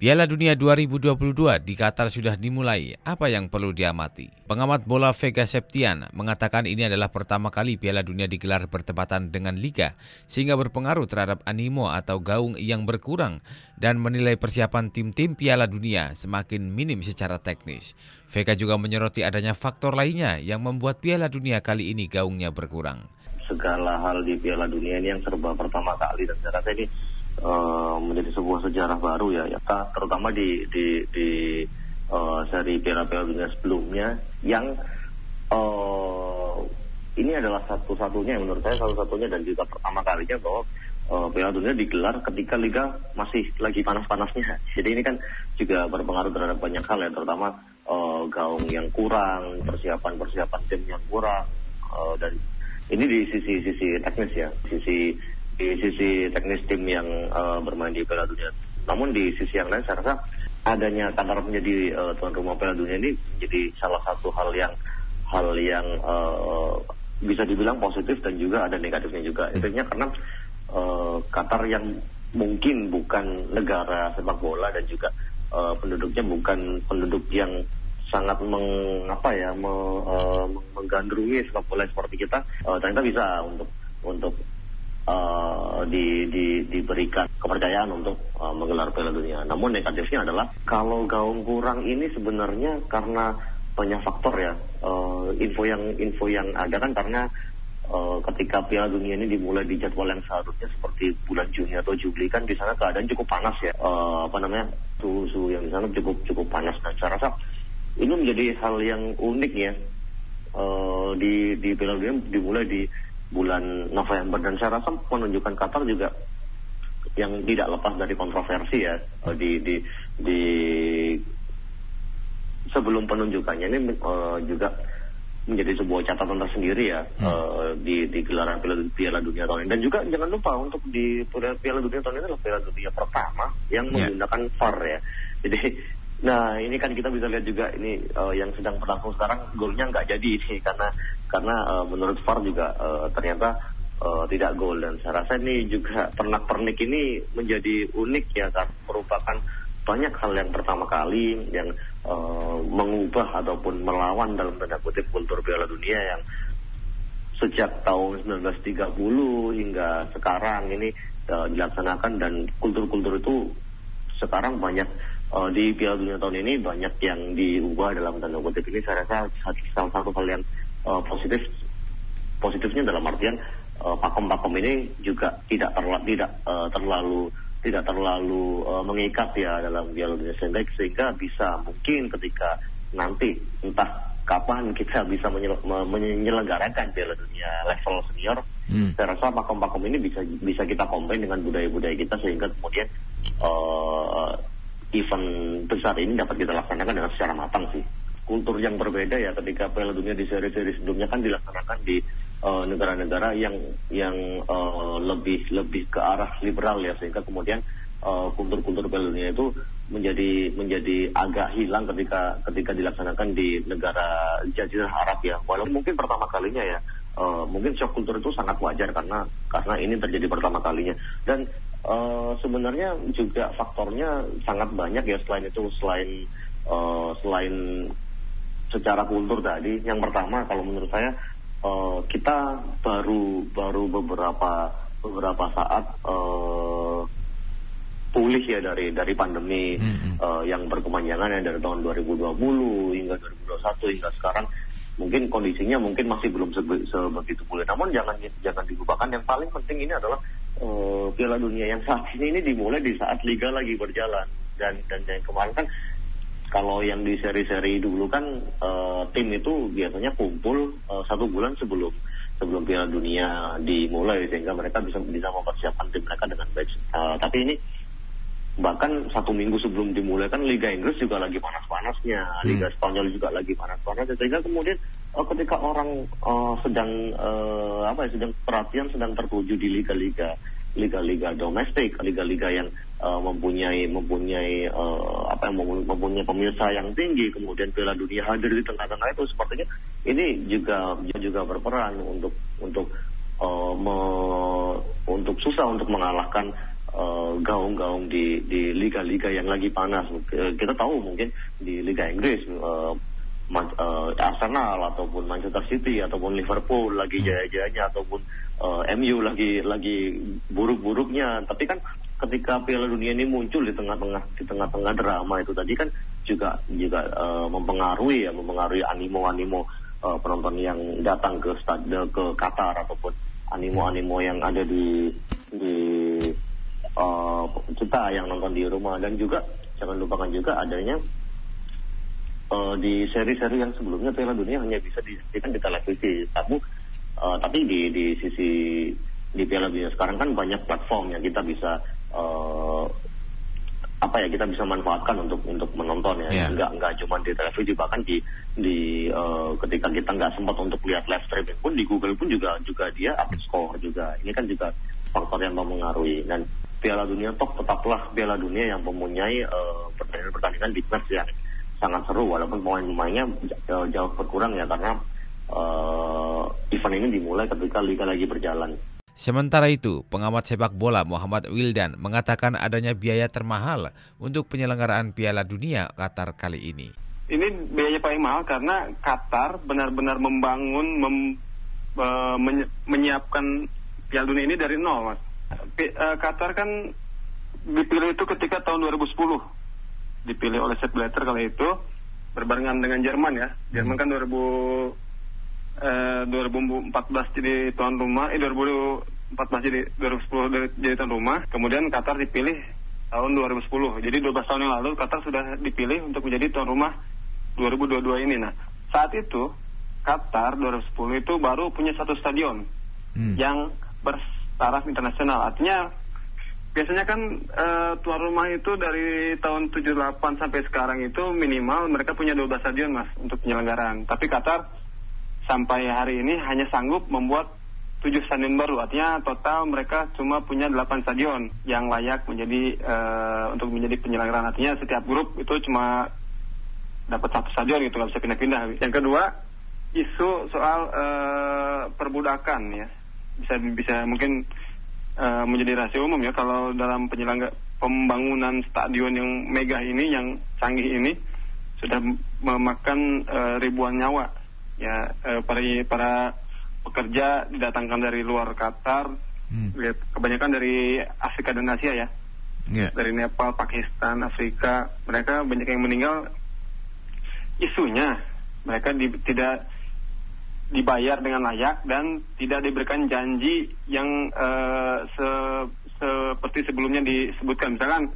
Piala Dunia 2022 di Qatar sudah dimulai. Apa yang perlu diamati? Pengamat bola Vega Septian mengatakan ini adalah pertama kali Piala Dunia digelar bertepatan dengan Liga, sehingga berpengaruh terhadap animo atau gaung yang berkurang dan menilai persiapan tim-tim Piala Dunia semakin minim secara teknis. Vega juga menyoroti adanya faktor lainnya yang membuat Piala Dunia kali ini gaungnya berkurang. Segala hal di Piala Dunia ini yang serba pertama kali dan saya rasa ini uh, menjadi sebuah sejarah baru ya, ya terutama di di di uh, seri Piala-Piala Dunia sebelumnya yang uh, ini adalah satu-satunya menurut saya satu-satunya dan juga pertama kalinya bahwa uh, Piala Dunia digelar ketika Liga masih lagi panas-panasnya. Jadi ini kan juga berpengaruh terhadap banyak hal ya, terutama uh, gaung yang kurang, persiapan-persiapan tim yang kurang, uh, dan ini di sisi-sisi teknis ya, sisi di sisi teknis tim yang uh, bermain di Piala Dunia. Namun di sisi yang lain saya rasa adanya Qatar menjadi uh, tuan rumah Piala Dunia ini jadi salah satu hal yang hal yang uh, bisa dibilang positif dan juga ada negatifnya juga. Hmm. Intinya karena uh, Qatar yang mungkin bukan negara sepak bola dan juga uh, penduduknya bukan penduduk yang sangat mengapa ya me, uh, menggandrungi sepak bola seperti kita uh, ternyata bisa untuk untuk uh, di, di, diberikan kepercayaan untuk uh, menggelar Piala Dunia. Namun negatifnya adalah kalau gaung kurang ini sebenarnya karena banyak faktor ya. Uh, info yang info yang ada kan karena uh, ketika Piala Dunia ini dimulai di jadwal yang seharusnya seperti bulan Juni atau Juli kan di sana keadaan cukup panas ya. Uh, apa namanya suhu suhu yang di sana cukup cukup panas dan saya rasa ini menjadi hal yang unik ya. Uh, di di Piala Dunia dimulai di bulan November dan saya rasa menunjukkan Qatar juga yang tidak lepas dari kontroversi ya uh, di di di sebelum penunjukannya ini uh, juga menjadi sebuah catatan tersendiri ya hmm. uh, di di gelaran Piala, Piala Dunia tahun ini dan juga jangan lupa untuk di Piala Dunia tahun ini adalah Piala Dunia pertama yang yeah. menggunakan VAR ya jadi Nah ini kan kita bisa lihat juga ini uh, yang sedang berlangsung sekarang golnya nggak jadi ini karena karena uh, menurut VAR juga uh, ternyata uh, tidak gol dan saya rasa ini juga pernak pernik ini menjadi unik ya kan merupakan banyak hal yang pertama kali yang uh, mengubah ataupun melawan dalam tanda kutip kultur Piala Dunia yang sejak tahun 1930 hingga sekarang ini uh, dilaksanakan. Dan kultur-kultur itu sekarang banyak uh, di Piala Dunia tahun ini banyak yang diubah dalam tanda kutip ini saya rasa salah satu hal yang uh, positif positifnya dalam artian uh, pakem-pakem ini juga tidak terla, tidak uh, terlalu tidak terlalu uh, mengikat ya dalam Piala Dunia sehingga sehingga bisa mungkin ketika nanti entah kapan kita bisa menyelenggarakan Piala Dunia level senior, hmm. saya rasa pakem-pakem ini bisa bisa kita combine dengan budaya-budaya kita sehingga kemudian uh, event besar ini dapat kita laksanakan dengan secara matang sih. Kultur yang berbeda ya ketika Piala Dunia di seri-seri sebelumnya kan dilaksanakan di uh, negara-negara yang yang uh, lebih lebih ke arah liberal ya sehingga kemudian uh, kultur-kultur Piala Dunia itu menjadi menjadi agak hilang ketika ketika dilaksanakan di negara Jazirah Arab ya. Walaupun mungkin pertama kalinya ya, uh, mungkin shock kultur itu sangat wajar karena karena ini terjadi pertama kalinya dan Uh, sebenarnya juga faktornya sangat banyak ya selain itu selain uh, selain secara kultur tadi. Yang pertama kalau menurut saya uh, kita baru baru beberapa beberapa saat uh, pulih ya dari dari pandemi -hmm. uh, yang berkepanjangan ya dari tahun 2020 hingga 2021 hingga sekarang mungkin kondisinya mungkin masih belum sebegitu pulih. Namun jangan jangan dilupakan yang paling penting ini adalah uh, Piala Dunia yang saat ini ini dimulai di saat liga lagi berjalan dan dan yang kemarin kan kalau yang di seri-seri dulu kan uh, tim itu biasanya kumpul uh, satu bulan sebelum sebelum Piala Dunia dimulai sehingga mereka bisa bisa mempersiapkan tim mereka dengan baik. Uh, tapi ini bahkan satu minggu sebelum dimulai kan Liga Inggris juga lagi panas-panasnya, Liga hmm. Spanyol juga lagi panas-panasnya sehingga kemudian uh, ketika orang uh, sedang uh, apa ya sedang perhatian sedang tertuju di liga-liga liga-liga domestik, liga-liga yang uh, mempunyai mempunyai uh, apa yang mempunyai pemirsa yang tinggi, kemudian Piala Dunia hadir di tengah-tengah itu sepertinya ini juga juga berperan untuk untuk uh, me, untuk susah untuk mengalahkan uh, gaung-gaung di di liga-liga yang lagi panas. Uh, kita tahu mungkin di Liga Inggris uh, uh, Arsenal ataupun Manchester City ataupun Liverpool lagi hmm. jaya-jayanya ataupun uh, MU lagi lagi buruk-buruknya. Tapi kan ketika Piala Dunia ini muncul di tengah-tengah di tengah-tengah drama itu tadi kan juga juga uh, mempengaruhi ya mempengaruhi animo-animo uh, penonton yang datang ke stadion ke Qatar ataupun animo-animo yang ada di di uh, kita yang nonton di rumah dan juga jangan lupakan juga adanya uh, di seri-seri yang sebelumnya Piala Dunia hanya bisa disaksikan di televisi. Tapi uh, tapi di di sisi di Piala Dunia sekarang kan banyak platform yang kita bisa uh, apa ya kita bisa manfaatkan untuk untuk menonton ya. Yeah. nggak nggak cuma di televisi bahkan di di uh, ketika kita nggak sempat untuk lihat live streaming pun di Google pun juga juga dia update score juga. Ini kan juga faktor yang mempengaruhi dan Piala Dunia toh tetaplah Piala Dunia yang mempunyai uh, pertandingan-pertandingan big match yang sangat seru walaupun pemain-pemainnya jauh, jauh berkurang ya karena uh, event ini dimulai ketika liga lagi berjalan. Sementara itu, pengamat sepak bola Muhammad Wildan mengatakan adanya biaya termahal untuk penyelenggaraan Piala Dunia Qatar kali ini. Ini biaya paling mahal karena Qatar benar-benar membangun, mem, e, menyiapkan Piala Dunia ini dari nol, mas. P, e, Qatar kan dipilih itu ketika tahun 2010, dipilih oleh Sepp Blatter kala itu berbarengan dengan Jerman ya. Jerman kan 2000 eh, 2014 jadi tuan rumah, eh 2014 jadi 2010 jadi tuan rumah, kemudian Qatar dipilih tahun 2010. Jadi 12 tahun yang lalu Qatar sudah dipilih untuk menjadi tuan rumah 2022 ini. Nah, saat itu Qatar 2010 itu baru punya satu stadion hmm. yang bertaraf internasional. Artinya biasanya kan uh, tuan rumah itu dari tahun 78 sampai sekarang itu minimal mereka punya 12 stadion mas untuk penyelenggaraan. Tapi Qatar sampai hari ini hanya sanggup membuat tujuh stadion baru. Artinya total mereka cuma punya delapan stadion yang layak menjadi uh, untuk menjadi penyelenggaraan. Artinya setiap grup itu cuma dapat satu stadion gitu nggak bisa pindah-pindah. Yang kedua isu soal uh, perbudakan ya bisa bisa mungkin uh, menjadi rahasia umum ya kalau dalam penyelenggar pembangunan stadion yang mega ini yang canggih ini sudah memakan uh, ribuan nyawa ya eh, para para pekerja didatangkan dari luar Qatar hmm. kebanyakan dari Afrika dan Asia ya yeah. dari Nepal Pakistan Afrika mereka banyak yang meninggal isunya mereka di, tidak dibayar dengan layak dan tidak diberikan janji yang uh, se, seperti sebelumnya disebutkan misalkan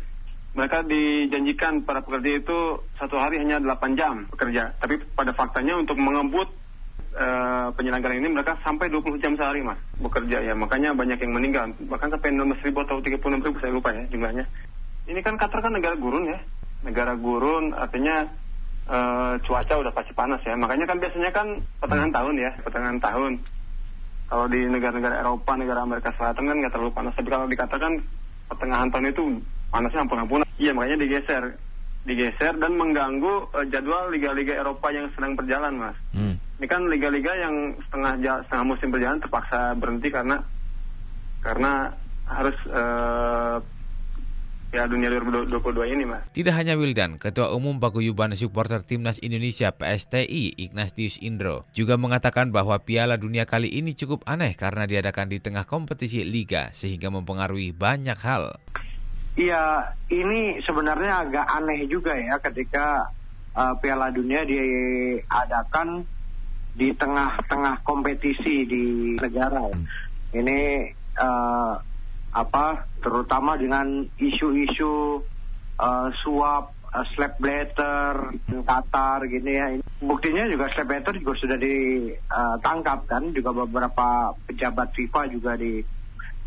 mereka dijanjikan para pekerja itu satu hari hanya 8 jam bekerja. Tapi pada faktanya untuk mengebut uh, penyelenggaraan ini mereka sampai 20 jam sehari mas bekerja ya. Makanya banyak yang meninggal. Bahkan sampai 16 ribu atau 36 ribu saya lupa ya jumlahnya. Ini kan Qatar kan negara gurun ya. Negara gurun artinya uh, cuaca udah pasti panas ya. Makanya kan biasanya kan pertengahan hmm. tahun ya. Pertengahan tahun. Kalau di negara-negara Eropa, negara Amerika Selatan kan nggak terlalu panas. Tapi kalau dikatakan pertengahan tahun itu panasnya ampun-ampunan. Iya makanya digeser, digeser dan mengganggu uh, jadwal liga-liga Eropa yang sedang berjalan, mas. Hmm. Ini kan liga-liga yang setengah setengah musim berjalan terpaksa berhenti karena karena harus uh, Piala Dunia 2022 ini, Mas. Tidak hanya Wildan, Ketua Umum Paguyuban Supporter Timnas Indonesia PSTI Ignatius Indro juga mengatakan bahwa Piala Dunia kali ini cukup aneh karena diadakan di tengah kompetisi liga sehingga mempengaruhi banyak hal. Iya, ini sebenarnya agak aneh juga ya ketika uh, Piala Dunia diadakan di tengah-tengah kompetisi di negara. Hmm. Ini uh, apa terutama dengan isu-isu uh, suap uh, slap blatter Qatar gini ya. Buktinya juga slap blatter juga sudah ditangkap uh, kan. Juga beberapa pejabat FIFA juga di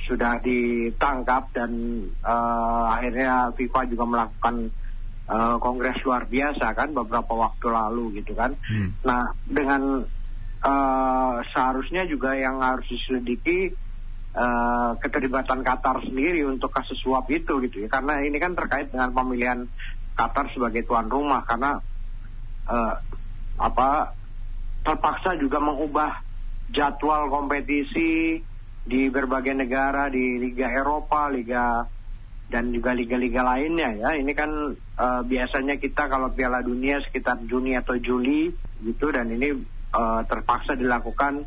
sudah ditangkap dan uh, akhirnya FIFA juga melakukan uh, kongres luar biasa kan beberapa waktu lalu gitu kan. Hmm. nah dengan uh, seharusnya juga yang harus diselidiki uh, keterlibatan Qatar sendiri untuk kasus suap itu gitu ya karena ini kan terkait dengan pemilihan Qatar sebagai tuan rumah karena uh, apa terpaksa juga mengubah jadwal kompetisi di berbagai negara di Liga Eropa, Liga dan juga liga-liga lainnya ya. Ini kan uh, biasanya kita kalau Piala Dunia sekitar Juni atau Juli gitu dan ini uh, terpaksa dilakukan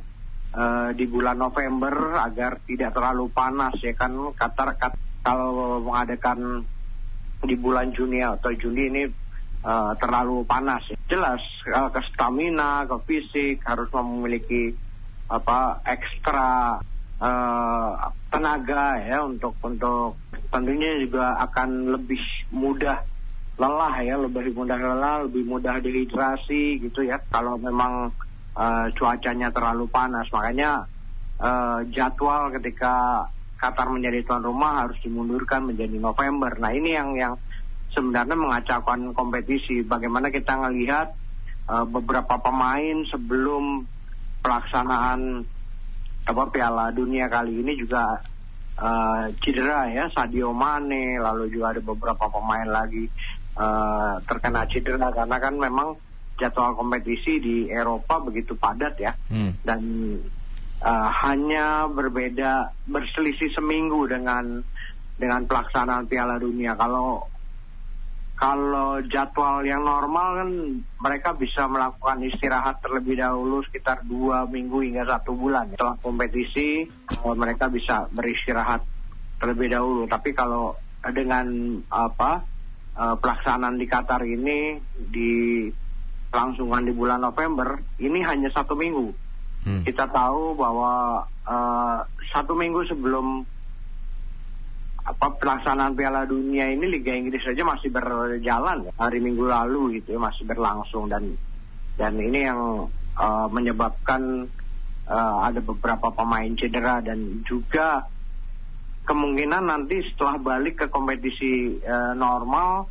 uh, di bulan November agar tidak terlalu panas ya kan Qatar kat, kalau mengadakan di bulan Juni atau Juli ini uh, terlalu panas ya. Jelas uh, ke stamina, ke fisik harus memiliki apa ekstra uh, tenaga ya untuk untuk tentunya juga akan lebih mudah lelah ya, lebih mudah lelah, lebih mudah dehidrasi gitu ya. Kalau memang uh, cuacanya terlalu panas, makanya uh, jadwal ketika Qatar menjadi tuan rumah harus dimundurkan menjadi November. Nah ini yang yang sebenarnya mengacaukan kompetisi. Bagaimana kita melihat uh, beberapa pemain sebelum pelaksanaan apa Piala Dunia kali ini juga uh, cedera ya Sadio Mane lalu juga ada beberapa pemain lagi uh, terkena cedera karena kan memang jadwal kompetisi di Eropa begitu padat ya hmm. dan uh, hanya berbeda berselisih seminggu dengan dengan pelaksanaan Piala Dunia kalau kalau jadwal yang normal kan mereka bisa melakukan istirahat terlebih dahulu sekitar dua minggu hingga satu bulan. Setelah kompetisi mereka bisa beristirahat terlebih dahulu. Tapi kalau dengan apa uh, pelaksanaan di Qatar ini di langsungan di bulan November ini hanya satu minggu. Hmm. Kita tahu bahwa uh, satu minggu sebelum apa pelaksanaan Piala Dunia ini Liga Inggris saja masih berjalan hari Minggu lalu gitu ya masih berlangsung dan dan ini yang uh, menyebabkan uh, ada beberapa pemain cedera dan juga kemungkinan nanti setelah balik ke kompetisi uh, normal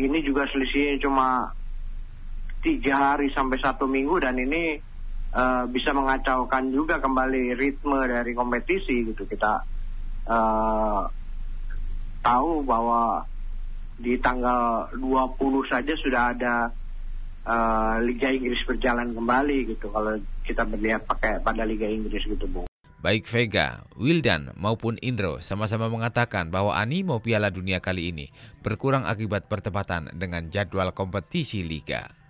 ini juga selisihnya cuma tiga hari sampai satu minggu dan ini uh, bisa mengacaukan juga kembali ritme dari kompetisi gitu kita uh, tahu bahwa di tanggal 20 saja sudah ada uh, Liga Inggris berjalan kembali gitu kalau kita melihat pakai pada Liga Inggris gitu Bung. Baik Vega, Wildan maupun Indro sama-sama mengatakan bahwa animo Piala Dunia kali ini berkurang akibat pertepatan dengan jadwal kompetisi liga.